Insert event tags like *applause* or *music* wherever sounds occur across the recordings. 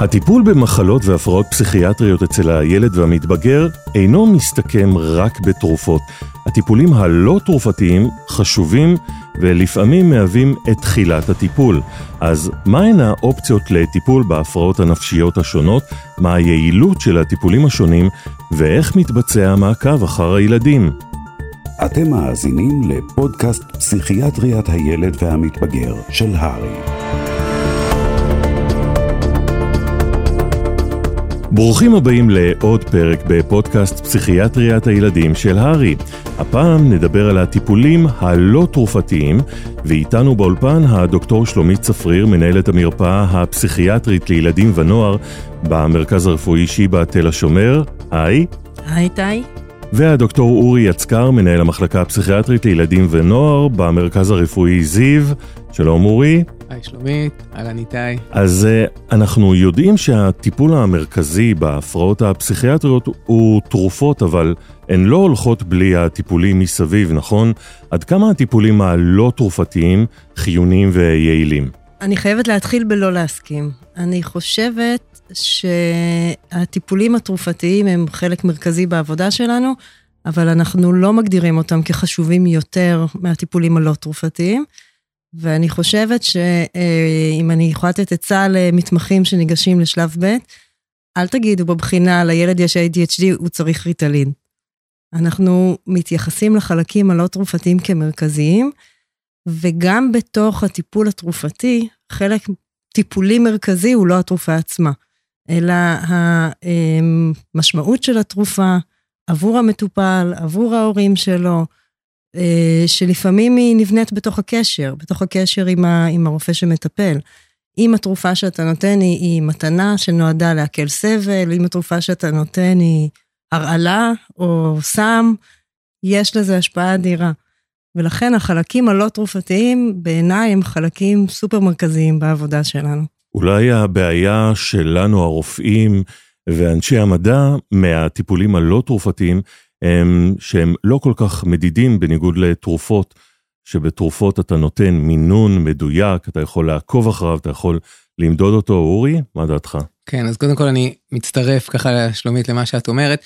הטיפול במחלות והפרעות פסיכיאטריות אצל הילד והמתבגר אינו מסתכם רק בתרופות. הטיפולים הלא תרופתיים חשובים ולפעמים מהווים את תחילת הטיפול. אז מהן האופציות לטיפול בהפרעות הנפשיות השונות, מה היעילות של הטיפולים השונים ואיך מתבצע המעקב אחר הילדים. אתם מאזינים לפודקאסט פסיכיאטריית הילד והמתבגר של הרי. ברוכים הבאים לעוד פרק בפודקאסט פסיכיאטריית הילדים של הארי. הפעם נדבר על הטיפולים הלא תרופתיים, ואיתנו באולפן הדוקטור שלומית צפריר, מנהלת המרפאה הפסיכיאטרית לילדים ונוער במרכז הרפואי שיבא תל השומר. היי. היי טי. והדוקטור אורי יצקר, מנהל המחלקה הפסיכיאטרית לילדים ונוער במרכז הרפואי זיו. שלום אורי. היי שלומית, אהלן איתי. אז אה, אנחנו יודעים שהטיפול המרכזי בהפרעות הפסיכיאטריות הוא תרופות, אבל הן לא הולכות בלי הטיפולים מסביב, נכון? עד כמה הטיפולים הלא תרופתיים חיוניים ויעילים? אני חייבת להתחיל בלא להסכים. אני חושבת שהטיפולים התרופתיים הם חלק מרכזי בעבודה שלנו, אבל אנחנו לא מגדירים אותם כחשובים יותר מהטיפולים הלא תרופתיים. ואני חושבת שאם אני יכולה לתת עצה למתמחים שניגשים לשלב ב', אל תגידו בבחינה לילד יש ADHD, הוא צריך ריטלין. אנחנו מתייחסים לחלקים הלא תרופתיים כמרכזיים, וגם בתוך הטיפול התרופתי, חלק טיפולי מרכזי הוא לא התרופה עצמה, אלא המשמעות של התרופה עבור המטופל, עבור ההורים שלו, אה, שלפעמים היא נבנית בתוך הקשר, בתוך הקשר עם, ה, עם הרופא שמטפל. אם התרופה שאתה נותן היא, היא מתנה שנועדה להקל סבל, אם התרופה שאתה נותן היא הרעלה או סם, יש לזה השפעה אדירה. ולכן החלקים הלא תרופתיים בעיניי הם חלקים סופר מרכזיים בעבודה שלנו. אולי הבעיה שלנו הרופאים ואנשי המדע מהטיפולים הלא תרופתיים שהם לא כל כך מדידים בניגוד לתרופות, שבתרופות אתה נותן מינון מדויק, אתה יכול לעקוב אחריו, אתה יכול למדוד אותו. אורי, מה דעתך? כן, אז קודם כל אני מצטרף ככה שלומית למה שאת אומרת,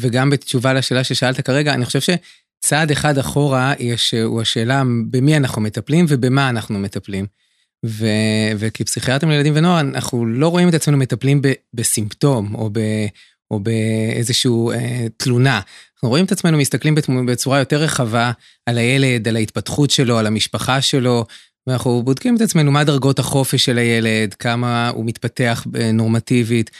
וגם בתשובה לשאלה ששאלת כרגע, אני חושב שצעד אחד אחורה יש, הוא השאלה במי אנחנו מטפלים ובמה אנחנו מטפלים. ו, וכפסיכיאטרים לילדים ונוער, אנחנו לא רואים את עצמנו מטפלים ב, בסימפטום או, ב, או באיזושהי אה, תלונה. אנחנו רואים את עצמנו מסתכלים בצורה יותר רחבה על הילד, על ההתפתחות שלו, על המשפחה שלו, ואנחנו בודקים את עצמנו מה דרגות החופש של הילד, כמה הוא מתפתח אה, נורמטיבית.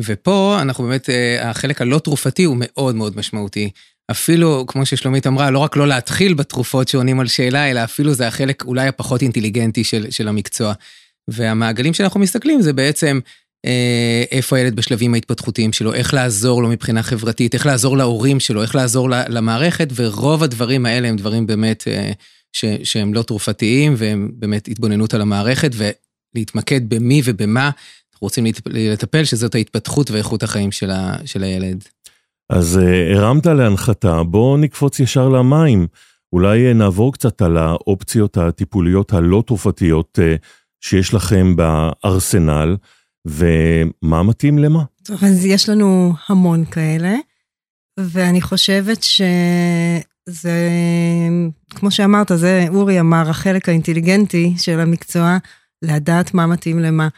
ופה אנחנו באמת, אה, החלק הלא תרופתי הוא מאוד מאוד משמעותי. אפילו, כמו ששלומית אמרה, לא רק לא להתחיל בתרופות שעונים על שאלה, אלא אפילו זה החלק אולי הפחות אינטליגנטי של, של המקצוע. והמעגלים שאנחנו מסתכלים זה בעצם איפה הילד בשלבים ההתפתחותיים שלו, איך לעזור לו מבחינה חברתית, איך לעזור להורים שלו, איך לעזור למערכת, ורוב הדברים האלה הם דברים באמת אה, שהם לא תרופתיים, והם באמת התבוננות על המערכת, ולהתמקד במי ובמה אנחנו רוצים לטפל, שזאת ההתפתחות ואיכות החיים של, ה, של הילד. אז אה, הרמת להנחתה, בואו נקפוץ ישר למים. אולי נעבור קצת על האופציות הטיפוליות הלא תרופתיות שיש לכם בארסנל. ומה מתאים למה? טוב, אז יש לנו המון כאלה, ואני חושבת שזה, כמו שאמרת, זה אורי אמר, החלק האינטליגנטי של המקצוע, לדעת מה מתאים למה.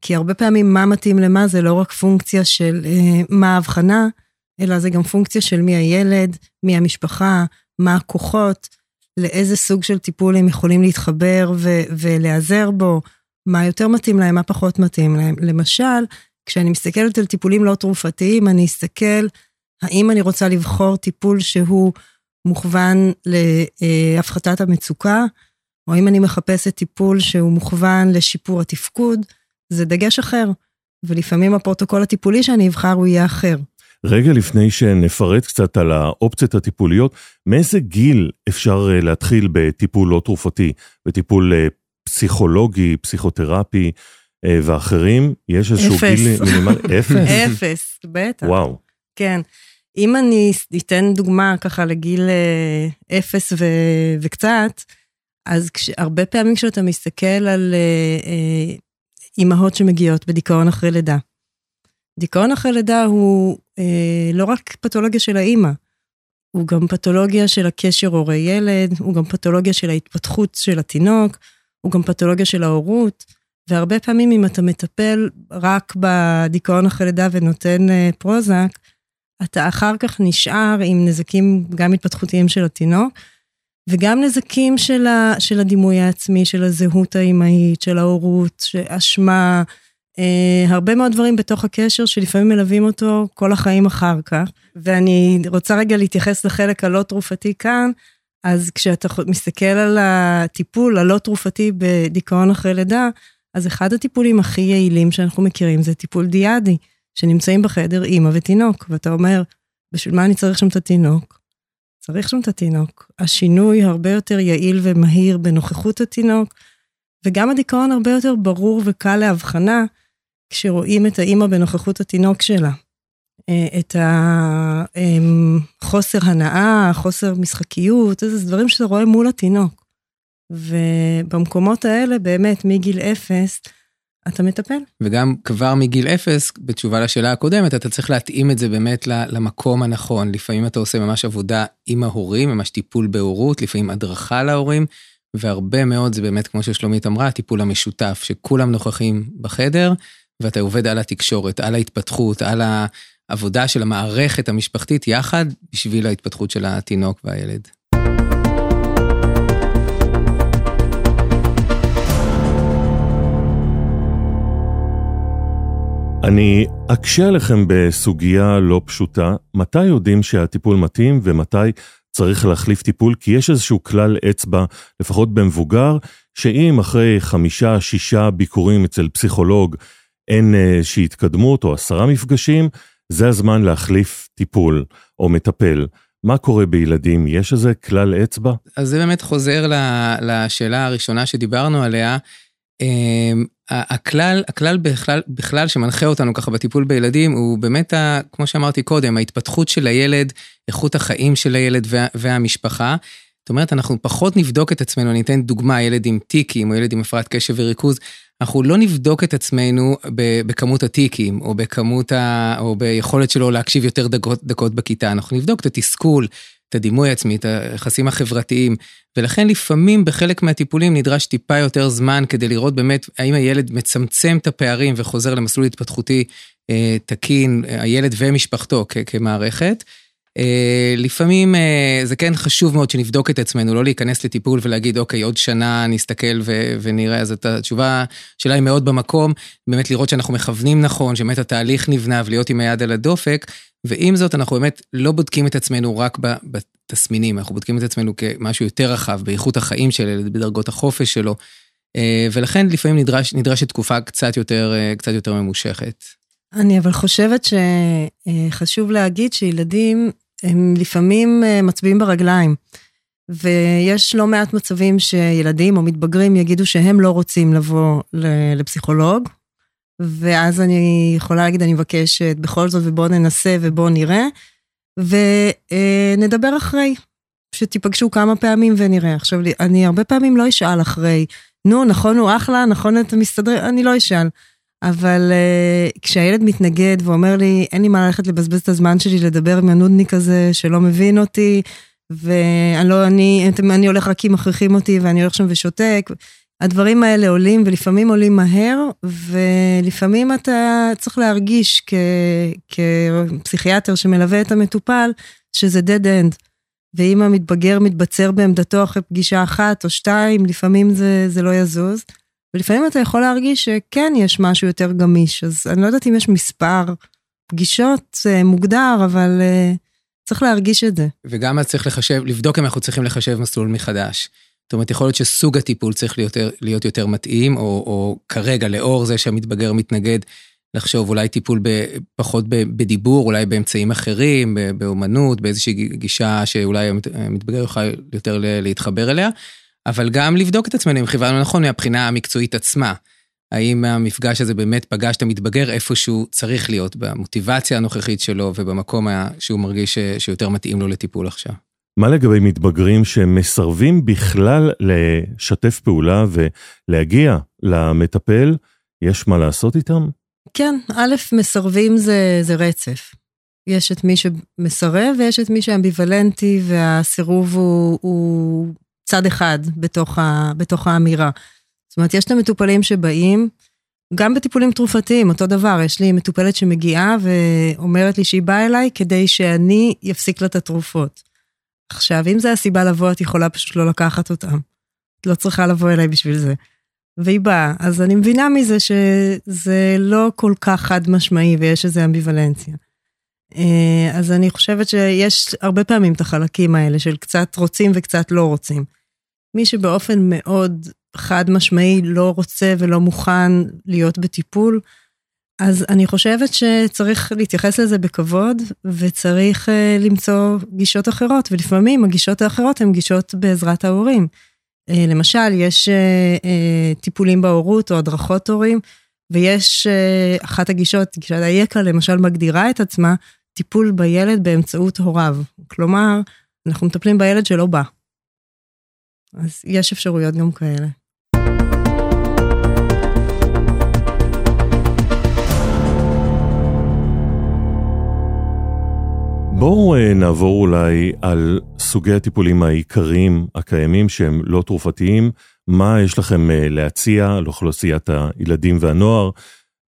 כי הרבה פעמים מה מתאים למה זה לא רק פונקציה של אה, מה ההבחנה, אלא זה גם פונקציה של מי הילד, מי המשפחה, מה הכוחות, לאיזה סוג של טיפול הם יכולים להתחבר ו- ולהיעזר בו, מה יותר מתאים להם, מה פחות מתאים להם. למשל, כשאני מסתכלת על טיפולים לא תרופתיים, אני אסתכל האם אני רוצה לבחור טיפול שהוא מוכוון להפחתת המצוקה, או אם אני מחפשת טיפול שהוא מוכוון לשיפור התפקוד, זה דגש אחר. ולפעמים הפרוטוקול הטיפולי שאני אבחר הוא יהיה אחר. רגע לפני שנפרט קצת על האופציות הטיפוליות, מאיזה גיל אפשר אה, להתחיל בטיפול לא תרופתי, בטיפול אה, פסיכולוגי, פסיכותרפי אה, ואחרים, יש איזשהו אפס. גיל מינימלי? *laughs* אפס? אפס, בטח. וואו. כן. אם אני אתן דוגמה ככה לגיל אה, אפס ו, וקצת, אז כש, הרבה פעמים כשאתה מסתכל על אה, אימהות שמגיעות בדיכאון אחרי לידה. דיכאון אחרי לידה הוא אה, לא רק פתולוגיה של האימא, הוא גם פתולוגיה של הקשר הורה-ילד, הוא גם פתולוגיה של ההתפתחות של התינוק, הוא גם פתולוגיה של ההורות, והרבה פעמים אם אתה מטפל רק בדיכאון אחרי לידה ונותן אה, פרוזק, אתה אחר כך נשאר עם נזקים גם התפתחותיים של התינוק, וגם נזקים של, ה, של הדימוי העצמי, של הזהות האימהית, של ההורות, אשמה, אה, הרבה מאוד דברים בתוך הקשר שלפעמים מלווים אותו כל החיים אחר כך. ואני רוצה רגע להתייחס לחלק הלא תרופתי כאן, אז כשאתה מסתכל על הטיפול הלא תרופתי בדיכאון אחרי לידה, אז אחד הטיפולים הכי יעילים שאנחנו מכירים זה טיפול דיאדי, שנמצאים בחדר אימא ותינוק, ואתה אומר, בשביל מה אני צריך שם את התינוק? צריך שם את התינוק. השינוי הרבה יותר יעיל ומהיר בנוכחות התינוק, וגם הדיכאון הרבה יותר ברור וקל להבחנה כשרואים את האימא בנוכחות התינוק שלה. אה, את החוסר אמ, הנאה, חוסר משחקיות, איזה דברים שאתה רואה מול התינוק. ובמקומות האלה, באמת, מגיל אפס, אתה מטפל. וגם כבר מגיל אפס, בתשובה לשאלה הקודמת, אתה צריך להתאים את זה באמת למקום הנכון. לפעמים אתה עושה ממש עבודה עם ההורים, ממש טיפול בהורות, לפעמים הדרכה להורים, והרבה מאוד זה באמת, כמו ששלומית אמרה, הטיפול המשותף, שכולם נוכחים בחדר, ואתה עובד על התקשורת, על ההתפתחות, על העבודה של המערכת המשפחתית יחד, בשביל ההתפתחות של התינוק והילד. אני אקשה עליכם בסוגיה לא פשוטה, מתי יודעים שהטיפול מתאים ומתי צריך להחליף טיפול? כי יש איזשהו כלל אצבע, לפחות במבוגר, שאם אחרי חמישה, שישה ביקורים אצל פסיכולוג אין איזושהי התקדמות או עשרה מפגשים, זה הזמן להחליף טיפול או מטפל. מה קורה בילדים? יש איזה כלל אצבע? אז זה באמת חוזר לשאלה הראשונה שדיברנו עליה. אמ, הכלל, הכלל בכלל, בכלל שמנחה אותנו ככה בטיפול בילדים הוא באמת, ה, כמו שאמרתי קודם, ההתפתחות של הילד, איכות החיים של הילד וה, והמשפחה. זאת אומרת, אנחנו פחות נבדוק את עצמנו, אני אתן דוגמה, ילד עם טיקים או ילד עם הפרעת קשב וריכוז, אנחנו לא נבדוק את עצמנו בכמות הטיקים או בכמות ה... או ביכולת שלו להקשיב יותר דקות, דקות בכיתה, אנחנו נבדוק את התסכול, את הדימוי העצמי, את היחסים החברתיים, ולכן לפעמים בחלק מהטיפולים נדרש טיפה יותר זמן כדי לראות באמת האם הילד מצמצם את הפערים וחוזר למסלול התפתחותי אה, תקין, הילד ומשפחתו כמערכת. אה, לפעמים אה, זה כן חשוב מאוד שנבדוק את עצמנו, לא להיכנס לטיפול ולהגיד, אוקיי, עוד שנה נסתכל ונראה. אז את התשובה שלה היא מאוד במקום, באמת לראות שאנחנו מכוונים נכון, שבאמת התהליך נבנה ולהיות עם היד על הדופק, ועם זאת אנחנו באמת לא בודקים את עצמנו רק בתסמינים, אנחנו בודקים את עצמנו כמשהו יותר רחב, באיכות החיים של ילד, בדרגות החופש שלו, אה, ולכן לפעמים נדרש, נדרשת תקופה קצת יותר, קצת יותר ממושכת. אני אבל חושבת שחשוב להגיד שילדים הם לפעמים אה, מצביעים ברגליים. ויש לא מעט מצבים שילדים או מתבגרים יגידו שהם לא רוצים לבוא לפסיכולוג, ואז אני יכולה להגיד, אני מבקשת בכל זאת, ובואו ננסה ובואו נראה, ונדבר אחרי, שתיפגשו כמה פעמים ונראה. עכשיו, אני הרבה פעמים לא אשאל אחרי, נו, נכון הוא אחלה, נכון אתה מסתדר, אני לא אשאל. אבל uh, כשהילד מתנגד ואומר לי, אין לי מה ללכת לבזבז את הזמן שלי לדבר עם הנודניק הזה שלא מבין אותי, ואני לא, אני, אני הולך רק כי מכריחים אותי ואני הולך שם ושותק, הדברים האלה עולים ולפעמים עולים מהר, ולפעמים אתה צריך להרגיש כ, כפסיכיאטר שמלווה את המטופל, שזה dead end. ואם המתבגר מתבצר בעמדתו אחרי פגישה אחת או שתיים, לפעמים זה, זה לא יזוז. ולפעמים אתה יכול להרגיש שכן יש משהו יותר גמיש, אז אני לא יודעת אם יש מספר פגישות אה, מוגדר, אבל uh, צריך להרגיש את זה. וגם אז צריך לחשב, לבדוק אם אנחנו צריכים לחשב מסלול מחדש. זאת אומרת, יכול להיות שסוג הטיפול צריך להיות, להיות יותר מתאים, או, או כרגע, לאור זה שהמתבגר מתנגד, לחשוב אולי טיפול ב, פחות ב, בדיבור, אולי באמצעים אחרים, באומנות, באיזושהי גישה שאולי המתבגר יוכל יותר להתחבר אליה. אבל גם לבדוק את עצמנו אם כיוונו נכון מהבחינה המקצועית עצמה. האם המפגש הזה באמת פגש את המתבגר איפה שהוא צריך להיות, במוטיבציה הנוכחית שלו ובמקום שהוא מרגיש שיותר מתאים לו לטיפול עכשיו. מה לגבי מתבגרים שמסרבים בכלל לשתף פעולה ולהגיע למטפל? יש מה לעשות איתם? כן, א', מסרבים זה, זה רצף. יש את מי שמסרב ויש את מי שאמביוולנטי והסירוב הוא, הוא צד אחד בתוך, ה, בתוך האמירה. זאת אומרת, יש את המטופלים שבאים, גם בטיפולים תרופתיים, אותו דבר, יש לי מטופלת שמגיעה ואומרת לי שהיא באה אליי כדי שאני אפסיק לה את התרופות. עכשיו, אם זו הסיבה לבוא, את יכולה פשוט לא לקחת אותם. את לא צריכה לבוא אליי בשביל זה. והיא באה, אז אני מבינה מזה שזה לא כל כך חד משמעי ויש איזו אמביוולנציה. אה, אז אני חושבת שיש הרבה פעמים את החלקים האלה של קצת רוצים וקצת לא רוצים. מי שבאופן מאוד חד משמעי לא רוצה ולא מוכן להיות בטיפול, אז אני חושבת שצריך להתייחס לזה בכבוד, וצריך uh, למצוא גישות אחרות, ולפעמים הגישות האחרות הן גישות בעזרת ההורים. Uh, למשל, יש טיפולים בהורות או הדרכות הורים, ויש uh, אחת הגישות, גישת היקה למשל מגדירה את עצמה, טיפול בילד באמצעות הוריו. כלומר, אנחנו מטפלים בילד שלא בא. אז יש אפשרויות גם כאלה. בואו אה, נעבור אולי על סוגי הטיפולים העיקריים הקיימים שהם לא תרופתיים. מה יש לכם אה, להציע לאוכלוסיית הילדים והנוער?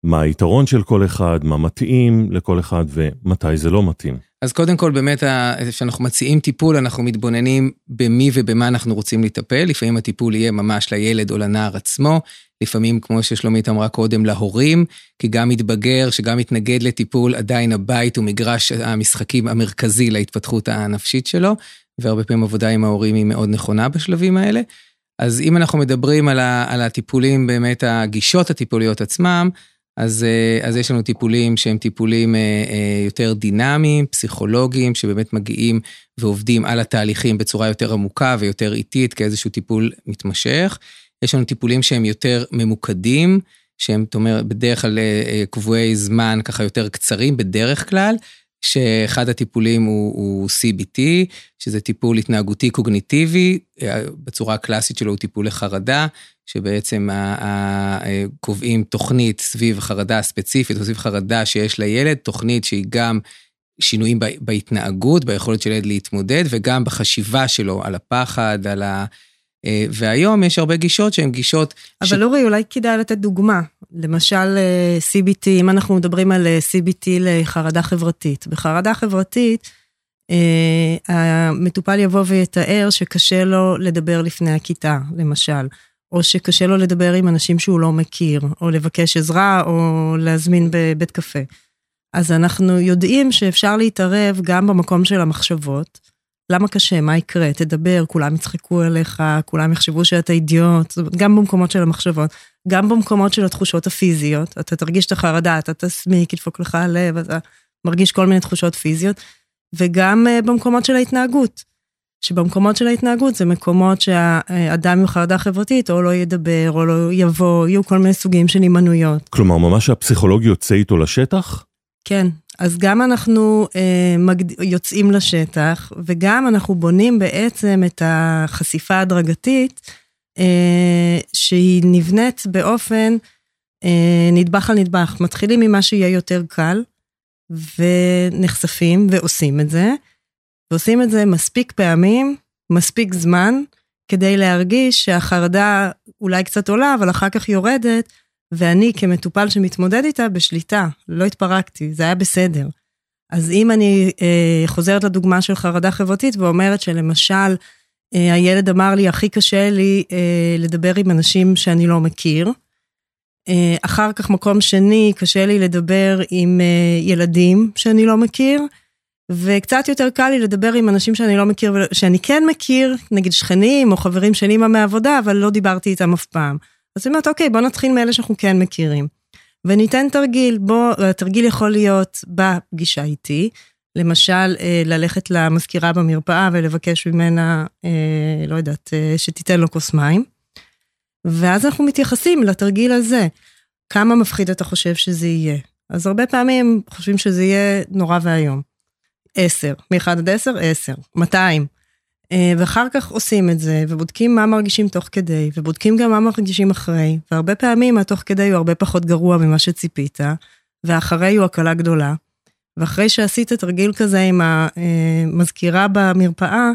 מה היתרון של כל אחד, מה מתאים לכל אחד ומתי זה לא מתאים. אז קודם כל באמת כשאנחנו מציעים טיפול אנחנו מתבוננים במי ובמה אנחנו רוצים לטפל, לפעמים הטיפול יהיה ממש לילד או לנער עצמו, לפעמים כמו ששלומית אמרה קודם להורים, כי גם מתבגר שגם מתנגד לטיפול עדיין הבית הוא מגרש המשחקים המרכזי להתפתחות הנפשית שלו, והרבה פעמים עבודה עם ההורים היא מאוד נכונה בשלבים האלה. אז אם אנחנו מדברים על, ה, על הטיפולים באמת הגישות הטיפוליות עצמם, אז, אה, אז יש לנו טיפולים שהם טיפולים אה, אה, יותר דינמיים, פסיכולוגיים, שבאמת מגיעים ועובדים על התהליכים בצורה יותר עמוקה ויותר איטית כאיזשהו טיפול מתמשך. יש לנו טיפולים שהם יותר ממוקדים, שהם, זאת אומרת, בדרך כלל קבועי זמן ככה יותר קצרים בדרך כלל, שאחד הטיפולים הוא, הוא CBT, שזה טיפול התנהגותי קוגניטיבי, בצורה הקלאסית שלו הוא טיפול לחרדה, שבעצם קובעים תוכנית סביב חרדה ספציפית או סביב חרדה שיש לילד, תוכנית שהיא גם שינויים בהתנהגות, ביכולת של ילד להתמודד, וגם בחשיבה שלו על הפחד, על ה... אה, והיום יש הרבה גישות שהן גישות... אבל ש... אורי, אולי כדאי לתת דוגמה. למשל אה, CBT, אם אנחנו מדברים על אה, CBT לחרדה חברתית. בחרדה חברתית, המטופל יבוא ויתאר שקשה לו לדבר לפני הכיתה, למשל. או שקשה לו לדבר עם אנשים שהוא לא מכיר, או לבקש עזרה, או להזמין בבית קפה. אז אנחנו יודעים שאפשר להתערב גם במקום של המחשבות. למה קשה? מה יקרה? תדבר, כולם יצחקו עליך, כולם יחשבו שאתה אידיוט, זאת אומרת, גם במקומות של המחשבות, גם במקומות של התחושות הפיזיות, אתה תרגיש את החרדה, אתה תסמיק, ידפוק לך הלב, אתה מרגיש כל מיני תחושות פיזיות, וגם אה, במקומות של ההתנהגות. שבמקומות של ההתנהגות זה מקומות שהאדם עם חרדה חברתית או לא ידבר או לא יבוא, יהיו כל מיני סוגים של הימנויות. כלומר, ממש הפסיכולוג יוצא איתו לשטח? כן, אז גם אנחנו אה, מגד... יוצאים לשטח וגם אנחנו בונים בעצם את החשיפה ההדרגתית אה, שהיא נבנית באופן אה, נדבך על נדבך. מתחילים ממה שיהיה יותר קל ונחשפים ועושים את זה. ועושים את זה מספיק פעמים, מספיק זמן, כדי להרגיש שהחרדה אולי קצת עולה, אבל אחר כך יורדת, ואני כמטופל שמתמודד איתה בשליטה, לא התפרקתי, זה היה בסדר. אז אם אני אה, חוזרת לדוגמה של חרדה חברתית ואומרת שלמשל, אה, הילד אמר לי, הכי קשה לי אה, לדבר עם אנשים שאני לא מכיר. אה, אחר כך מקום שני, קשה לי לדבר עם אה, ילדים שאני לא מכיר. וקצת יותר קל לי לדבר עם אנשים שאני לא מכיר, שאני כן מכיר, נגיד שכנים או חברים שנים מהעבודה, אבל לא דיברתי איתם אף פעם. אז אני אומרת, אוקיי, בוא נתחיל מאלה שאנחנו כן מכירים. וניתן תרגיל, בוא, התרגיל יכול להיות בפגישה איתי, למשל, אה, ללכת למזכירה במרפאה ולבקש ממנה, אה, לא יודעת, אה, שתיתן לו כוס מים. ואז אנחנו מתייחסים לתרגיל הזה. כמה מפחיד אתה חושב שזה יהיה? אז הרבה פעמים חושבים שזה יהיה נורא ואיום. 10, מ-1 עד 10, 10, 200. אה, ואחר כך עושים את זה, ובודקים מה מרגישים תוך כדי, ובודקים גם מה מרגישים אחרי, והרבה פעמים התוך כדי הוא הרבה פחות גרוע ממה שציפית, ואחרי הוא הקלה גדולה. ואחרי שעשית תרגיל כזה עם המזכירה במרפאה,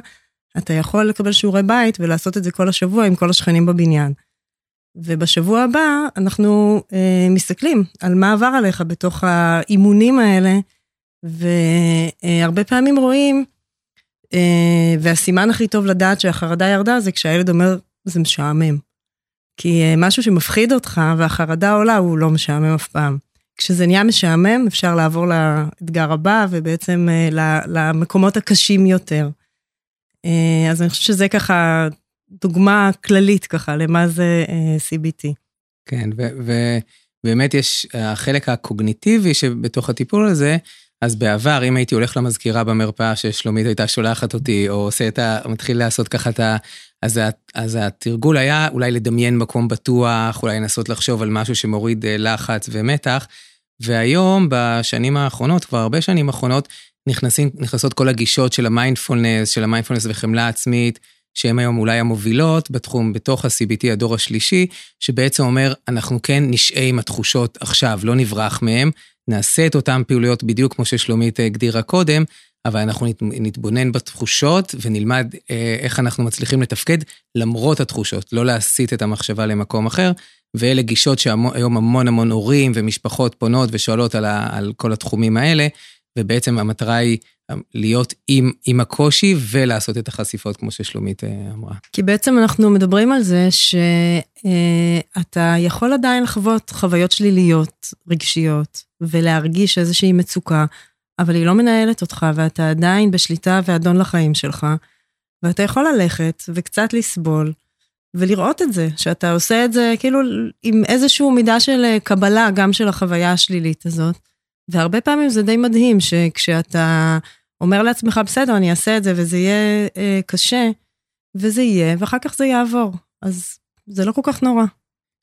אתה יכול לקבל שיעורי בית ולעשות את זה כל השבוע עם כל השכנים בבניין. ובשבוע הבא אנחנו אה, מסתכלים על מה עבר עליך בתוך האימונים האלה, והרבה פעמים רואים, אה, והסימן הכי טוב לדעת שהחרדה ירדה זה כשהילד אומר, זה משעמם. כי אה, משהו שמפחיד אותך והחרדה עולה הוא לא משעמם אף פעם. כשזה נהיה משעמם אפשר לעבור לאתגר הבא ובעצם אה, למקומות הקשים יותר. אה, אז אני חושבת שזה ככה דוגמה כללית ככה למה זה אה, CBT. כן, ובאמת יש החלק הקוגניטיבי שבתוך הטיפול הזה, אז בעבר, אם הייתי הולך למזכירה במרפאה ששלומית הייתה שולחת אותי, או עושה את ה... מתחיל לעשות ככה את ה... אז, אז התרגול היה אולי לדמיין מקום בטוח, אולי לנסות לחשוב על משהו שמוריד לחץ ומתח. והיום, בשנים האחרונות, כבר הרבה שנים האחרונות, נכנסים, נכנסות כל הגישות של המיינדפולנס, של המיינדפולנס וחמלה עצמית, שהן היום אולי המובילות בתחום, בתוך ה-CBT, הדור השלישי, שבעצם אומר, אנחנו כן נשעה עם התחושות עכשיו, לא נברח מהן, נעשה את אותן פעילויות בדיוק כמו ששלומית הגדירה קודם, אבל אנחנו נתבונן בתחושות ונלמד אה, איך אנחנו מצליחים לתפקד למרות התחושות, לא להסיט את המחשבה למקום אחר, ואלה גישות שהיום המון המון הורים ומשפחות פונות ושואלות על, ה, על כל התחומים האלה, ובעצם המטרה היא להיות עם, עם הקושי ולעשות את החשיפות, כמו ששלומית אה, אמרה. כי בעצם אנחנו מדברים על זה שאתה אה, יכול עדיין לחוות חוויות שליליות, רגשיות, ולהרגיש איזושהי מצוקה, אבל היא לא מנהלת אותך, ואתה עדיין בשליטה ואדון לחיים שלך, ואתה יכול ללכת וקצת לסבול, ולראות את זה, שאתה עושה את זה כאילו עם איזושהי מידה של אה, קבלה גם של החוויה השלילית הזאת. והרבה פעמים זה די מדהים שכשאתה אומר לעצמך, בסדר, אני אעשה את זה וזה יהיה אה, קשה, וזה יהיה, ואחר כך זה יעבור. אז זה לא כל כך נורא.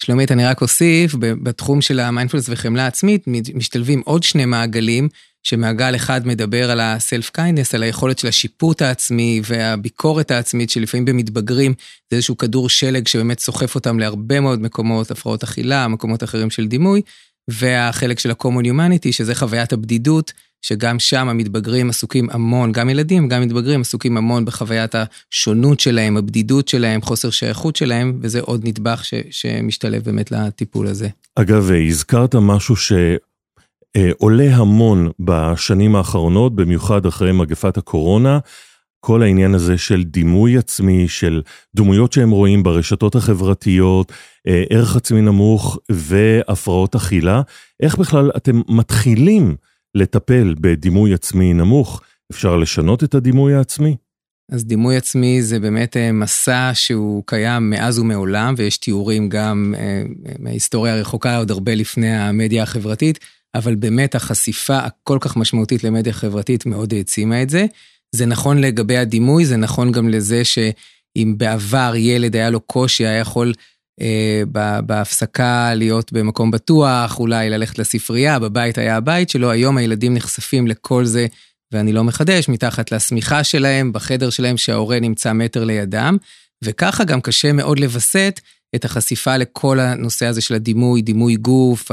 שלומית, אני רק אוסיף, בתחום של המיינדפולנס וחמלה עצמית, משתלבים עוד שני מעגלים, שמעגל אחד מדבר על ה-self-kindness, על היכולת של השיפוט העצמי והביקורת העצמית, שלפעמים במתבגרים זה איזשהו כדור שלג שבאמת סוחף אותם להרבה מאוד מקומות, הפרעות אכילה, מקומות אחרים של דימוי, והחלק של ה-common humanity, שזה חוויית הבדידות, שגם שם המתבגרים עסוקים המון, גם ילדים, גם מתבגרים עסוקים המון בחוויית השונות שלהם, הבדידות שלהם, חוסר שייכות שלהם, וזה עוד נדבך ש, שמשתלב באמת לטיפול הזה. אגב, הזכרת משהו שעולה המון בשנים האחרונות, במיוחד אחרי מגפת הקורונה, כל העניין הזה של דימוי עצמי, של דמויות שהם רואים ברשתות החברתיות, אה, ערך עצמי נמוך והפרעות אכילה, איך בכלל אתם מתחילים לטפל בדימוי עצמי נמוך? אפשר לשנות את הדימוי העצמי? אז דימוי עצמי זה באמת אה, מסע שהוא קיים מאז ומעולם, ויש תיאורים גם אה, מההיסטוריה הרחוקה עוד הרבה לפני המדיה החברתית, אבל באמת החשיפה הכל כך משמעותית למדיה חברתית מאוד העצימה את זה. זה נכון לגבי הדימוי, זה נכון גם לזה שאם בעבר ילד היה לו קושי, היה יכול אה, בהפסקה להיות במקום בטוח, אולי ללכת לספרייה, בבית היה הבית שלו, היום הילדים נחשפים לכל זה, ואני לא מחדש, מתחת לשמיכה שלהם, בחדר שלהם שההורה נמצא מטר לידם, וככה גם קשה מאוד לווסת את החשיפה לכל הנושא הזה של הדימוי, דימוי גוף,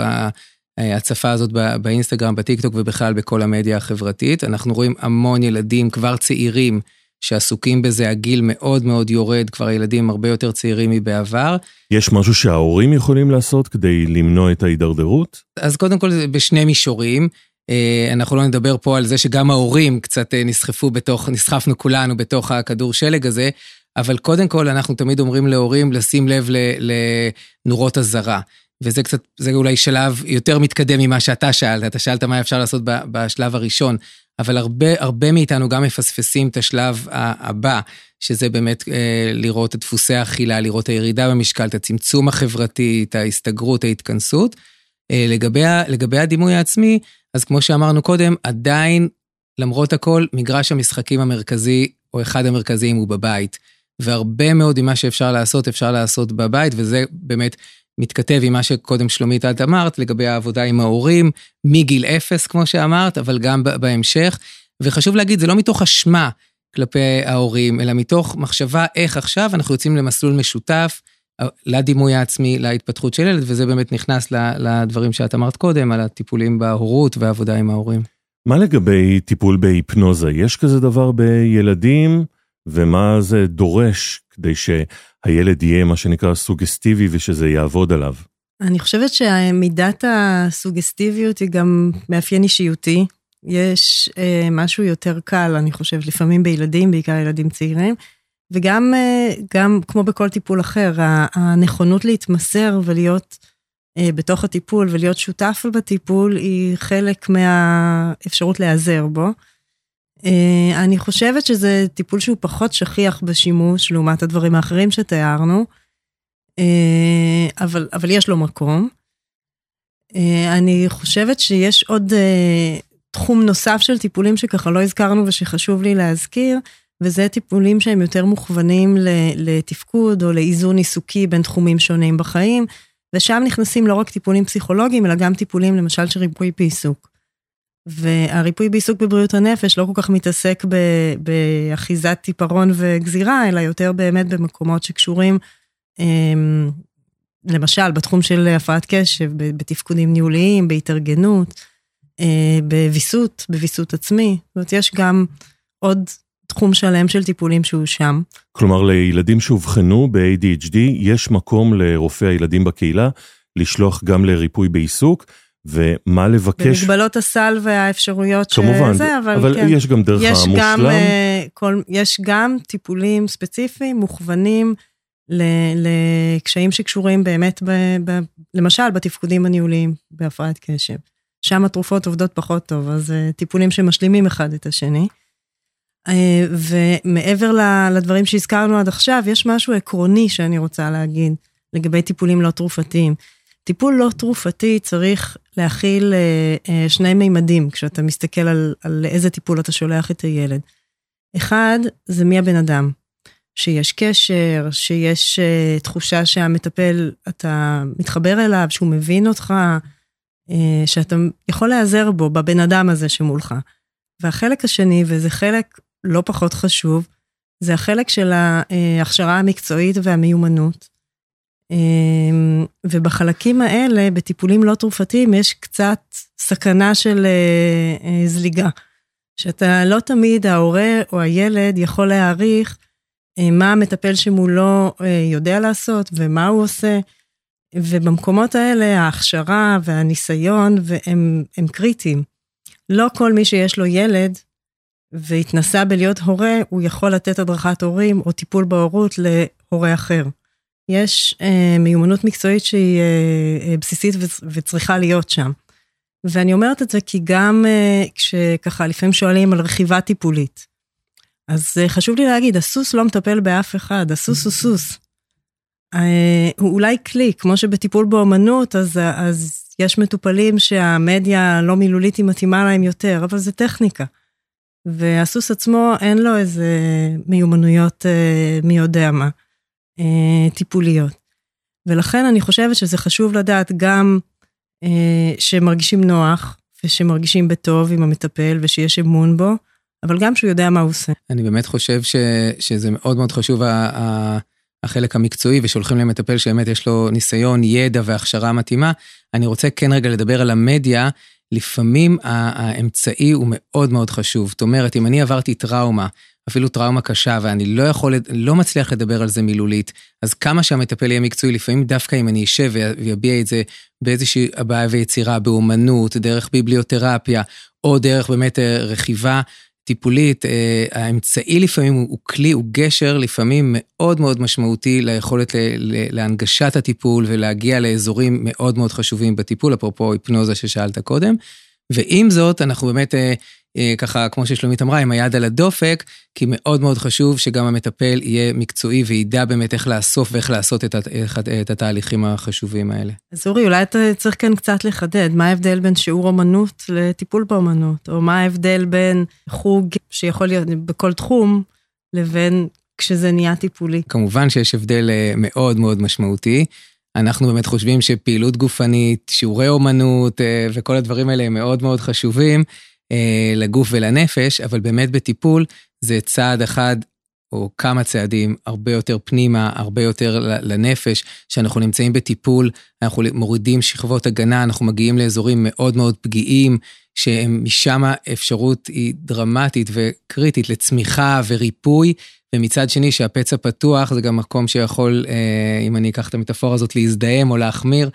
ההצפה הזאת באינסטגרם, בטיקטוק ובכלל בכל המדיה החברתית. אנחנו רואים המון ילדים כבר צעירים שעסוקים בזה, הגיל מאוד מאוד יורד, כבר ילדים הרבה יותר צעירים מבעבר. יש משהו שההורים יכולים לעשות כדי למנוע את ההידרדרות? אז קודם כל זה בשני מישורים. אה, אנחנו לא נדבר פה על זה שגם ההורים קצת אה, נסחפו בתוך, נסחפנו כולנו בתוך הכדור שלג הזה, אבל קודם כל אנחנו תמיד אומרים להורים לשים לב לנורות אזהרה. וזה קצת, זה אולי שלב יותר מתקדם ממה שאתה שאלת, אתה שאלת מה אפשר לעשות בשלב הראשון, אבל הרבה, הרבה מאיתנו גם מפספסים את השלב הבא, שזה באמת אה, לראות את דפוסי האכילה, לראות הירידה במשקל, את הצמצום החברתי, את ההסתגרות, ההתכנסות. אה, לגבי, לגבי הדימוי העצמי, אז כמו שאמרנו קודם, עדיין, למרות הכל, מגרש המשחקים המרכזי, או אחד המרכזיים, הוא בבית. והרבה מאוד ממה שאפשר לעשות, אפשר לעשות בבית, וזה באמת מתכתב עם מה שקודם שלומית את אמרת לגבי העבודה עם ההורים, מגיל אפס כמו שאמרת, אבל גם בהמשך. וחשוב להגיד, זה לא מתוך אשמה כלפי ההורים, אלא מתוך מחשבה איך עכשיו אנחנו יוצאים למסלול משותף לדימוי העצמי, להתפתחות של ילד, וזה באמת נכנס לדברים שאת אמרת קודם, על הטיפולים בהורות והעבודה עם ההורים. מה לגבי טיפול בהיפנוזה? יש כזה דבר בילדים, ומה זה דורש כדי שהילד יהיה מה שנקרא סוגסטיבי ושזה יעבוד עליו? אני חושבת שמידת הסוגסטיביות היא גם מאפיין אישיותי. יש אה, משהו יותר קל, אני חושבת, לפעמים בילדים, בעיקר ילדים צעירים, וגם אה, גם כמו בכל טיפול אחר, הנכונות להתמסר ולהיות אה, בתוך הטיפול ולהיות שותף בטיפול היא חלק מהאפשרות להיעזר בו. אה, אני חושבת שזה טיפול שהוא פחות שכיח בשימוש לעומת הדברים האחרים שתיארנו, אבל, אבל יש לו מקום. אני חושבת שיש עוד תחום נוסף של טיפולים שככה לא הזכרנו ושחשוב לי להזכיר, וזה טיפולים שהם יותר מוכוונים לתפקוד או לאיזון עיסוקי בין תחומים שונים בחיים, ושם נכנסים לא רק טיפולים פסיכולוגיים, אלא גם טיפולים למשל של ריפוי בעיסוק. והריפוי בעיסוק בבריאות הנפש לא כל כך מתעסק באחיזת טיפרון וגזירה, אלא יותר באמת במקומות שקשורים, אמ, למשל, בתחום של הפרעת קשב, בתפקודים ניהוליים, בהתארגנות, אה, בוויסות, בוויסות עצמי. זאת אומרת, יש גם עוד תחום שלם של טיפולים שהוא שם. כלומר, לילדים שאובחנו ב-ADHD, יש מקום לרופא הילדים בקהילה לשלוח גם לריפוי בעיסוק, ומה לבקש... במגבלות הסל והאפשרויות כמובן, שזה, אבל, אבל כן. יש גם דרך יש המושלם. גם, uh, כל, יש גם טיפולים ספציפיים מוכוונים לקשיים שקשורים באמת, ב, ב, למשל, בתפקודים הניהוליים בהפרעת קשב. שם התרופות עובדות פחות טוב, אז uh, טיפולים שמשלימים אחד את השני. אה, ומעבר לדברים שהזכרנו עד עכשיו, יש משהו עקרוני שאני רוצה להגיד לגבי טיפולים לא תרופתיים. טיפול לא תרופתי צריך להכיל אה, אה, שני מימדים כשאתה מסתכל על, על איזה טיפול אתה שולח את הילד. אחד, זה מי הבן אדם. שיש קשר, שיש תחושה שהמטפל, אתה מתחבר אליו, שהוא מבין אותך, שאתה יכול להיעזר בו, בבן אדם הזה שמולך. והחלק השני, וזה חלק לא פחות חשוב, זה החלק של ההכשרה המקצועית והמיומנות. אמ, ובחלקים האלה, בטיפולים לא תרופתיים, יש קצת סכנה של אה, אה, זליגה. שאתה לא תמיד, ההורה או הילד יכול להעריך אה, מה המטפל שמולו יודע לעשות ומה הוא עושה. ובמקומות האלה ההכשרה והניסיון הם, הם קריטיים. לא כל מי שיש לו ילד והתנסה בלהיות הורה, הוא יכול לתת הדרכת הורים או טיפול בהורות להורה אחר. יש אה, מיומנות מקצועית שהיא אה, אה, בסיסית וצריכה להיות שם. ואני אומרת את זה כי גם אה, כשככה לפעמים שואלים על רכיבה טיפולית, אז אה, חשוב לי להגיד, הסוס לא מטפל באף אחד, הסוס הוא סוס. אה, הוא אולי כלי, כמו שבטיפול באומנות, אז, אז יש מטופלים שהמדיה הלא מילולית היא מתאימה להם יותר, אבל זה טכניקה. והסוס עצמו אין לו איזה מיומנויות אה, מי יודע מה, טיפוליות. ולכן אני חושבת שזה חשוב לדעת גם אה, שמרגישים נוח ושמרגישים בטוב עם המטפל ושיש אמון בו, אבל גם שהוא יודע מה הוא עושה. אני באמת חושב ש, שזה מאוד מאוד חשוב החלק המקצועי ושולחים למטפל שבאמת יש לו ניסיון, ידע והכשרה מתאימה. אני רוצה כן רגע לדבר על המדיה. לפעמים האמצעי הוא מאוד מאוד חשוב. זאת אומרת, אם אני עברתי טראומה, אפילו טראומה קשה, ואני לא יכול, לא מצליח לדבר על זה מילולית, אז כמה שהמטפל יהיה מקצועי, לפעמים דווקא אם אני אשב ויביע את זה באיזושהי הבעיה ויצירה, באומנות, דרך ביבליותרפיה, או דרך באמת אה, רכיבה טיפולית, אה, האמצעי לפעמים הוא כלי, הוא גשר לפעמים מאוד מאוד משמעותי ליכולת להנגשת הטיפול ולהגיע לאזורים מאוד מאוד חשובים בטיפול, אפרופו היפנוזה ששאלת קודם. ועם זאת, אנחנו באמת, אה, ככה, כמו ששלומית אמרה, עם היד על הדופק, כי מאוד מאוד חשוב שגם המטפל יהיה מקצועי וידע באמת איך לאסוף ואיך לעשות את, את התהליכים החשובים האלה. אז אורי, אולי אתה צריך כאן קצת לחדד, מה ההבדל בין שיעור אומנות לטיפול באומנות, או מה ההבדל בין חוג שיכול להיות בכל תחום, לבין כשזה נהיה טיפולי? כמובן שיש הבדל אה, מאוד מאוד משמעותי. אנחנו באמת חושבים שפעילות גופנית, שיעורי אומנות וכל הדברים האלה הם מאוד מאוד חשובים. אה, לגוף ולנפש, אבל באמת בטיפול זה צעד אחד או כמה צעדים הרבה יותר פנימה, הרבה יותר לנפש, שאנחנו נמצאים בטיפול, אנחנו מורידים שכבות הגנה, אנחנו מגיעים לאזורים מאוד מאוד פגיעים, שמשם האפשרות היא דרמטית וקריטית לצמיחה וריפוי, ומצד שני שהפצע פתוח זה גם מקום שיכול, אה, אם אני אקח את המטאפורה הזאת, להזדהם או להחמיר.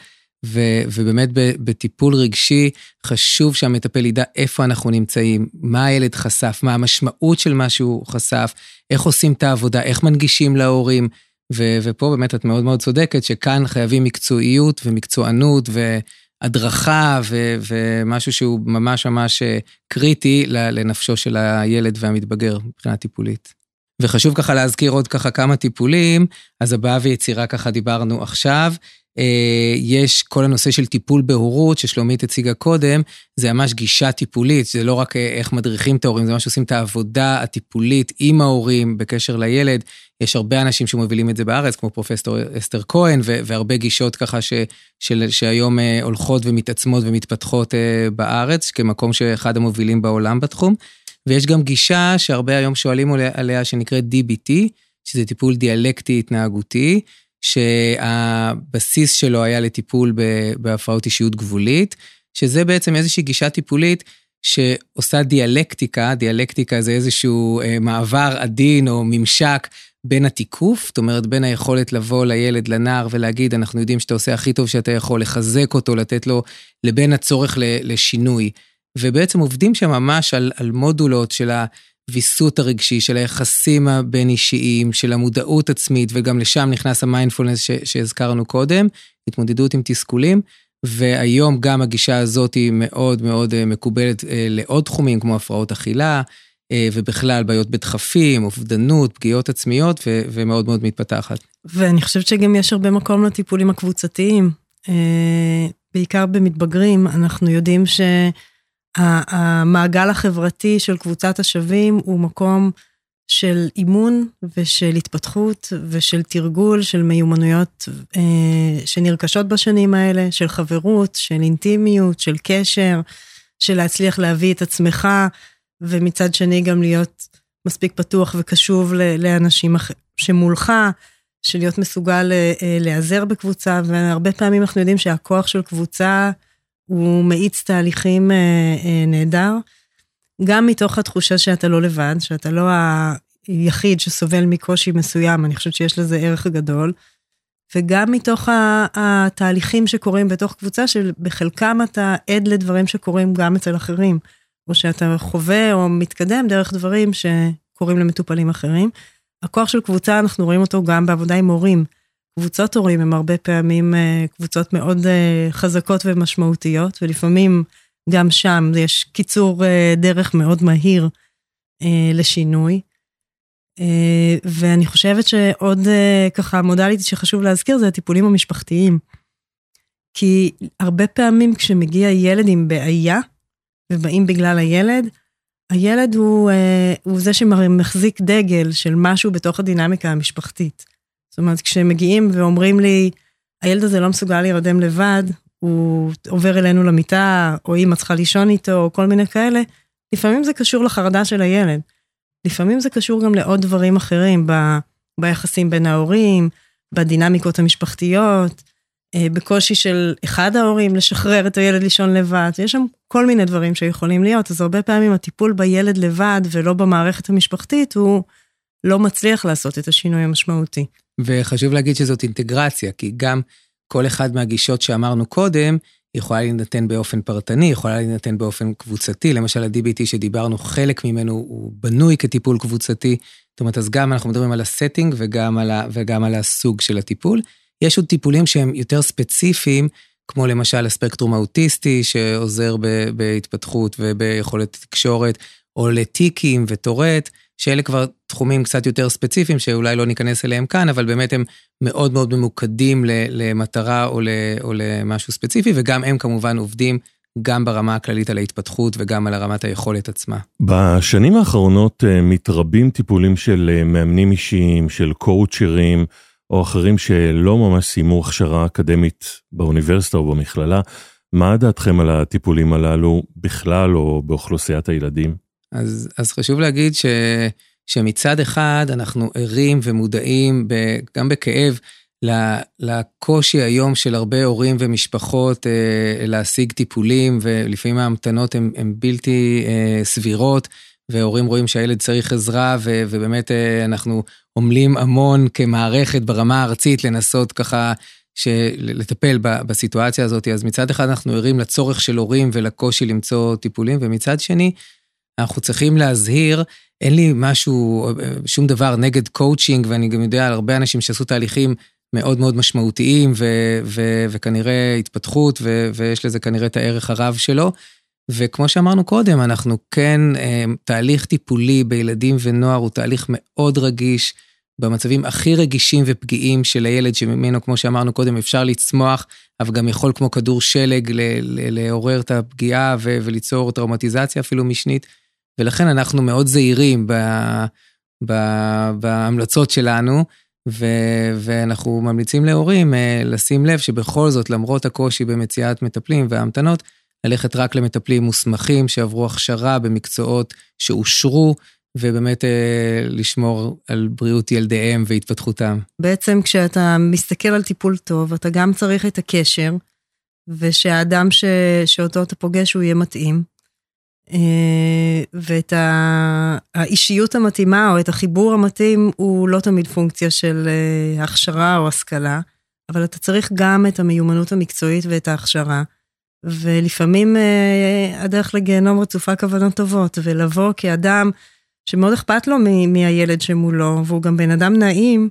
ו, ובאמת בטיפול רגשי חשוב שהמטפל ידע איפה אנחנו נמצאים, מה הילד חשף, מה המשמעות של מה שהוא חשף, איך עושים את העבודה, איך מנגישים להורים. ו, ופה באמת את מאוד מאוד צודקת שכאן חייבים מקצועיות ומקצוענות והדרכה ו, ומשהו שהוא ממש ממש אה, קריטי לנפשו של הילד והמתבגר מבחינה טיפולית. וחשוב ככה להזכיר עוד ככה כמה טיפולים, אז הבעה ויצירה ככה דיברנו עכשיו. אה, יש כל הנושא של טיפול בהורות, ששלומית הציגה קודם, זה ממש גישה טיפולית, זה לא רק אה, איך מדריכים את ההורים, זה ממש עושים את העבודה הטיפולית עם ההורים בקשר לילד. יש הרבה אנשים שמובילים את זה בארץ, כמו פרופסור אסתר כהן, והרבה גישות ככה ש, של, שהיום אה, הולכות ומתעצמות ומתפתחות בארץ, כמקום שאחד המובילים בעולם בתחום. ויש גם גישה שהרבה היום שואלים עליה, שנקראת DBT, שזה טיפול דיאלקטי התנהגותי. שהבסיס שלו היה לטיפול בהפרעות אישיות גבולית, שזה בעצם איזושהי גישה טיפולית שעושה דיאלקטיקה, דיאלקטיקה זה איזשהו אה, מעבר עדין או ממשק בין התיקוף, זאת אומרת בין היכולת לבוא לילד, לנער ולהגיד, אנחנו יודעים שאתה עושה הכי טוב שאתה יכול, לחזק אותו, לתת לו, לבין הצורך לשינוי. ובעצם עובדים שם ממש על, על מודולות של ה... הוויסות הרגשי, של היחסים הבין-אישיים, של המודעות עצמית, וגם לשם נכנס המיינדפולנס שהזכרנו קודם, התמודדות עם תסכולים. והיום גם הגישה הזאת היא מאוד מאוד אה, מקובלת אה, לעוד תחומים, כמו הפרעות אכילה, אה, ובכלל בעיות בדחפים, אובדנות, פגיעות עצמיות, ו- ומאוד מאוד מתפתחת. ואני חושבת שגם יש הרבה מקום לטיפולים הקבוצתיים. בעיקר במתבגרים, אנחנו יודעים ש... המעגל החברתי של קבוצת השווים הוא מקום של אימון ושל התפתחות ושל תרגול של מיומנויות אה, שנרכשות בשנים האלה, של חברות, של אינטימיות, של קשר, של להצליח להביא את עצמך, ומצד שני גם להיות מספיק פתוח וקשוב לאנשים שמולך, של להיות מסוגל אה, להיעזר בקבוצה, והרבה פעמים אנחנו יודעים שהכוח של קבוצה, הוא מאיץ תהליכים אה, אה, נהדר, גם מתוך התחושה שאתה לא לבד, שאתה לא היחיד שסובל מקושי מסוים, אני חושבת שיש לזה ערך גדול, וגם מתוך התהליכים שקורים בתוך קבוצה, שבחלקם אתה עד לדברים שקורים גם אצל אחרים, או שאתה חווה או מתקדם דרך דברים שקורים למטופלים אחרים. הכוח של קבוצה, אנחנו רואים אותו גם בעבודה עם הורים. קבוצות הורים הם הרבה פעמים אה, קבוצות מאוד אה, חזקות ומשמעותיות, ולפעמים גם שם יש קיצור אה, דרך מאוד מהיר לשינוי. ואני חושבת שעוד ככה מודליטי שחשוב להזכיר זה הטיפולים המשפחתיים. כי הרבה פעמים כשמגיע ילד עם בעיה, ובאים בגלל הילד, הילד הוא, הוא זה שמחזיק דגל של משהו בתוך הדינמיקה המשפחתית. זאת אומרת, כשמגיעים ואומרים לי, הילד הזה לא מסוגל להירדם לבד, הוא עובר אלינו למיטה, או אמא צריכה לישון איתו, או כל מיני כאלה, לפעמים זה קשור לחרדה של הילד. לפעמים זה קשור גם לעוד דברים אחרים, ב, ביחסים בין ההורים, בדינמיקות המשפחתיות, אה, בקושי של אחד ההורים לשחרר את הילד לישון לבד, יש שם כל מיני דברים שיכולים להיות, אז הרבה פעמים הטיפול בילד לבד ולא במערכת המשפחתית הוא לא מצליח לעשות את השינוי המשמעותי. וחשוב להגיד שזאת אינטגרציה, כי גם כל אחד מהגישות שאמרנו קודם, יכולה להינתן באופן פרטני, יכולה להינתן באופן קבוצתי, למשל ה-DBT שדיברנו, חלק ממנו הוא בנוי כטיפול קבוצתי, זאת אומרת, אז גם אנחנו מדברים על ה setting וגם על, ה, וגם על הסוג של הטיפול. יש עוד טיפולים שהם יותר ספציפיים, כמו למשל הספקטרום האוטיסטי, שעוזר ב, בהתפתחות וביכולת תקשורת, או לטיקים וטורט, שאלה כבר תחומים קצת יותר ספציפיים, שאולי לא ניכנס אליהם כאן, אבל באמת הם מאוד מאוד ממוקדים למטרה או, או למשהו ספציפי, וגם הם כמובן עובדים גם ברמה הכללית על ההתפתחות וגם על הרמת היכולת עצמה. בשנים האחרונות אה, מתרבים טיפולים של אה, מאמנים אישיים, של קואוצ'רים, או אחרים שלא ממש סיימו הכשרה אקדמית באוניברסיטה או במכללה, מה דעתכם על הטיפולים הללו בכלל או באוכלוסיית הילדים? אז, אז חשוב להגיד ש, שמצד אחד אנחנו ערים ומודעים, ב, גם בכאב, לקושי היום של הרבה הורים ומשפחות אה, להשיג טיפולים, ולפעמים ההמתנות הן בלתי אה, סבירות, והורים רואים שהילד צריך עזרה, ו, ובאמת אה, אנחנו עמלים המון כמערכת ברמה הארצית לנסות ככה לטפל בסיטואציה הזאת. אז מצד אחד אנחנו ערים לצורך של הורים ולקושי למצוא טיפולים, ומצד שני, אנחנו צריכים להזהיר, אין לי משהו, שום דבר נגד קואוצ'ינג, ואני גם יודע על הרבה אנשים שעשו תהליכים מאוד מאוד משמעותיים, ו, ו, וכנראה התפתחות, ו, ויש לזה כנראה את הערך הרב שלו. וכמו שאמרנו קודם, אנחנו כן, אה, תהליך טיפולי בילדים ונוער הוא תהליך מאוד רגיש, במצבים הכי רגישים ופגיעים של הילד, שממנו, כמו שאמרנו קודם, אפשר לצמוח, אבל גם יכול כמו כדור שלג לעורר את הפגיעה וליצור טראומטיזציה אפילו משנית. ולכן אנחנו מאוד זהירים ב, ב, בהמלצות שלנו, ו, ואנחנו ממליצים להורים אה, לשים לב שבכל זאת, למרות הקושי במציאת מטפלים וההמתנות, ללכת רק למטפלים מוסמכים שעברו הכשרה במקצועות שאושרו, ובאמת אה, לשמור על בריאות ילדיהם והתפתחותם. בעצם כשאתה מסתכל על טיפול טוב, אתה גם צריך את הקשר, ושהאדם ש... שאותו אתה פוגש הוא יהיה מתאים. אה, ואת האישיות המתאימה או את החיבור המתאים הוא לא תמיד פונקציה של אה, הכשרה או השכלה, אבל אתה צריך גם את המיומנות המקצועית ואת ההכשרה. ולפעמים אה, הדרך לגיהנום רצופה כוונות טובות, ולבוא כאדם שמאוד אכפת לו מהילד שמולו, והוא גם בן אדם נעים,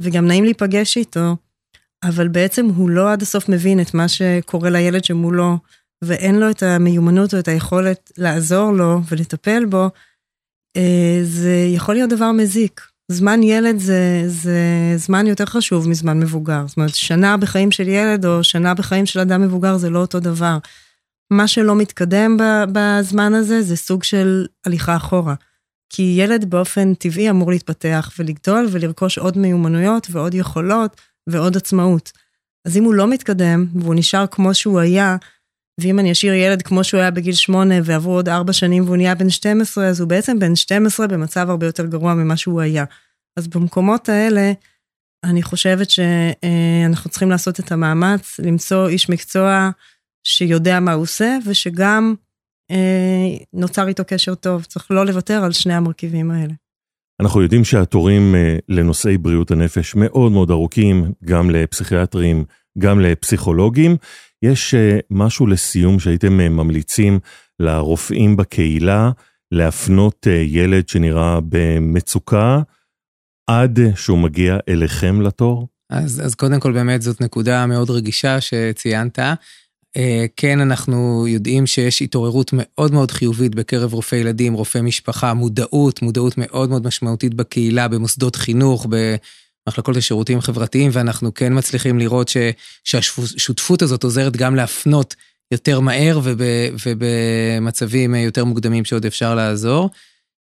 וגם נעים להיפגש איתו, אבל בעצם הוא לא עד הסוף מבין את מה שקורה לילד שמולו, ואין לו את המיומנות או את היכולת לעזור לו ולטפל בו, אה, זה יכול להיות דבר מזיק. זמן ילד זה, זה זמן יותר חשוב מזמן מבוגר. זאת אומרת, שנה בחיים של ילד או שנה בחיים של אדם מבוגר זה לא אותו דבר. מה שלא מתקדם בזמן הזה זה סוג של הליכה אחורה. כי ילד באופן טבעי אמור להתפתח ולגדול ולרכוש עוד מיומנויות ועוד יכולות ועוד עצמאות. אז אם הוא לא מתקדם והוא נשאר כמו שהוא היה, ואם אני אשאיר ילד כמו שהוא היה בגיל שמונה ועברו עוד ארבע שנים והוא נהיה בן 12, אז הוא בעצם בן 12 במצב הרבה יותר גרוע ממה שהוא היה. אז במקומות האלה, אני חושבת שאנחנו צריכים לעשות את המאמץ, למצוא איש מקצוע שיודע מה הוא עושה, ושגם אה, נוצר איתו קשר טוב. צריך לא לוותר על שני המרכיבים האלה. אנחנו יודעים שהתורים אה, לנושאי בריאות הנפש מאוד מאוד ארוכים, גם לפסיכיאטרים, גם לפסיכולוגים. יש אה, משהו לסיום שהייתם אה, ממליצים לרופאים בקהילה להפנות אה, ילד שנראה במצוקה עד שהוא מגיע אליכם לתור? אז, אז קודם כל באמת זאת נקודה מאוד רגישה שציינת. כן, אנחנו יודעים שיש התעוררות מאוד מאוד חיובית בקרב רופאי ילדים, רופאי משפחה, מודעות, מודעות מאוד מאוד משמעותית בקהילה, במוסדות חינוך, מחלקות לשירותים חברתיים, ואנחנו כן מצליחים לראות ש, שהשותפות הזאת עוזרת גם להפנות יותר מהר וב, ובמצבים יותר מוקדמים שעוד אפשר לעזור.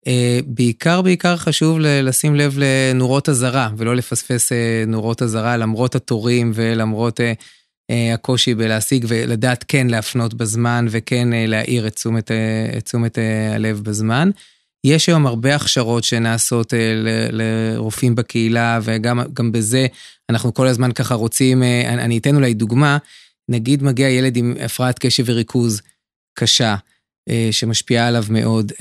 אה, בעיקר, בעיקר חשוב לשים לב לנורות אזהרה, ולא לפספס אה, נורות אזהרה למרות התורים ולמרות אה, הקושי בלהשיג, ולדעת כן להפנות בזמן וכן להאיר את תשומת, את תשומת הלב בזמן. יש היום הרבה הכשרות שנעשות אה, לרופאים בקהילה, וגם בזה אנחנו כל הזמן ככה רוצים, אה, אני אתן אולי דוגמה, נגיד מגיע ילד עם הפרעת קשב וריכוז קשה, אה, שמשפיעה עליו מאוד,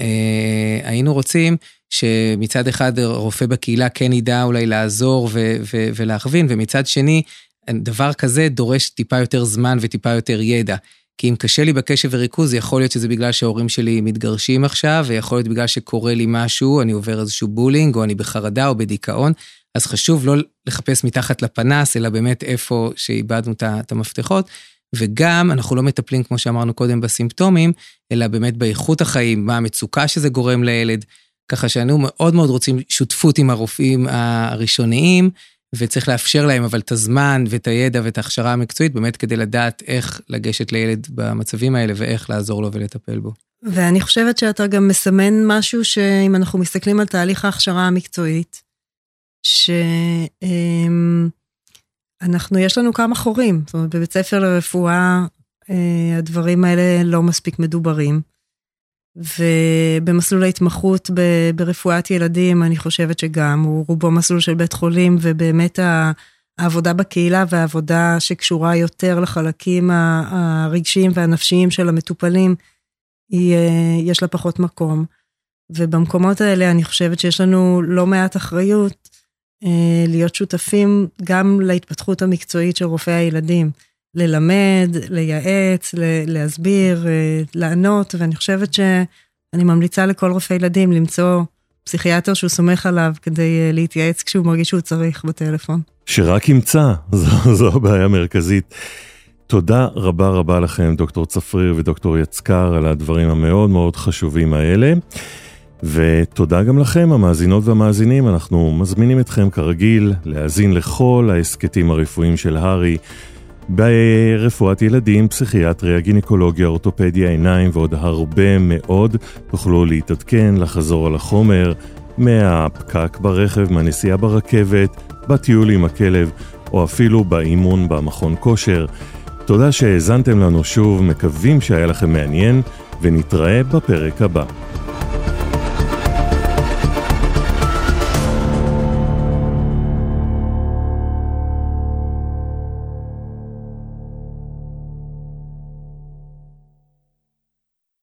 היינו רוצים שמצד אחד רופא בקהילה כן ידע אולי לעזור ו- ו- ולהכווין, ומצד שני, דבר כזה דורש טיפה יותר זמן וטיפה יותר ידע. כי אם קשה לי בקשב וריכוז, יכול להיות שזה בגלל שההורים שלי מתגרשים עכשיו, ויכול להיות בגלל שקורה לי משהו, אני עובר איזשהו בולינג, או אני בחרדה או בדיכאון, אז חשוב לא לחפש מתחת לפנס, אלא באמת איפה שאיבדנו את המפתחות. וגם אנחנו לא מטפלים, כמו שאמרנו קודם, בסימפטומים, אלא באמת באיכות החיים, מה המצוקה שזה גורם לילד. ככה שאנו מאוד מאוד רוצים שותפות עם הרופאים הראשוניים, וצריך לאפשר להם אבל את הזמן ואת הידע ואת ההכשרה המקצועית באמת כדי לדעת איך לגשת לילד במצבים האלה ואיך לעזור לו ולטפל בו. ואני חושבת שאתה גם מסמן משהו שאם אנחנו מסתכלים על תהליך ההכשרה המקצועית, שאנחנו, יש לנו כמה חורים. זאת אומרת, בבית ספר לרפואה הדברים האלה לא מספיק מדוברים. ובמסלול ההתמחות ברפואת ילדים, אני חושבת שגם, הוא רובו מסלול של בית חולים, ובאמת העבודה בקהילה והעבודה שקשורה יותר לחלקים הרגשיים והנפשיים של המטופלים, היא, יש לה פחות מקום. ובמקומות האלה אני חושבת שיש לנו לא מעט אחריות אה, להיות שותפים גם להתפתחות המקצועית של רופאי הילדים. ללמד, לייעץ, להסביר, אה, לענות, ואני חושבת שאני ממליצה לכל רופא ילדים למצוא פסיכיאטר שהוא סומך עליו כדי אה, להתייעץ כשהוא מרגיש שהוא צריך בטלפון. שרק ימצא, *laughs* זו, זו הבעיה המרכזית. תודה רבה רבה לכם, דוקטור צפריר ודוקטור יצקר, על הדברים המאוד מאוד חשובים האלה. ותודה גם לכם, המאזינות והמאזינים, אנחנו מזמינים אתכם כרגיל להאזין לכל ההסכתים הרפואיים של הארי. ברפואת ילדים, פסיכיאטריה, גינקולוגיה, אורתופדיה, עיניים ועוד הרבה מאוד תוכלו להתעדכן, לחזור על החומר מהפקק ברכב, מהנסיעה ברכבת, בטיול עם הכלב או אפילו באימון במכון כושר. תודה שהאזנתם לנו שוב, מקווים שהיה לכם מעניין ונתראה בפרק הבא.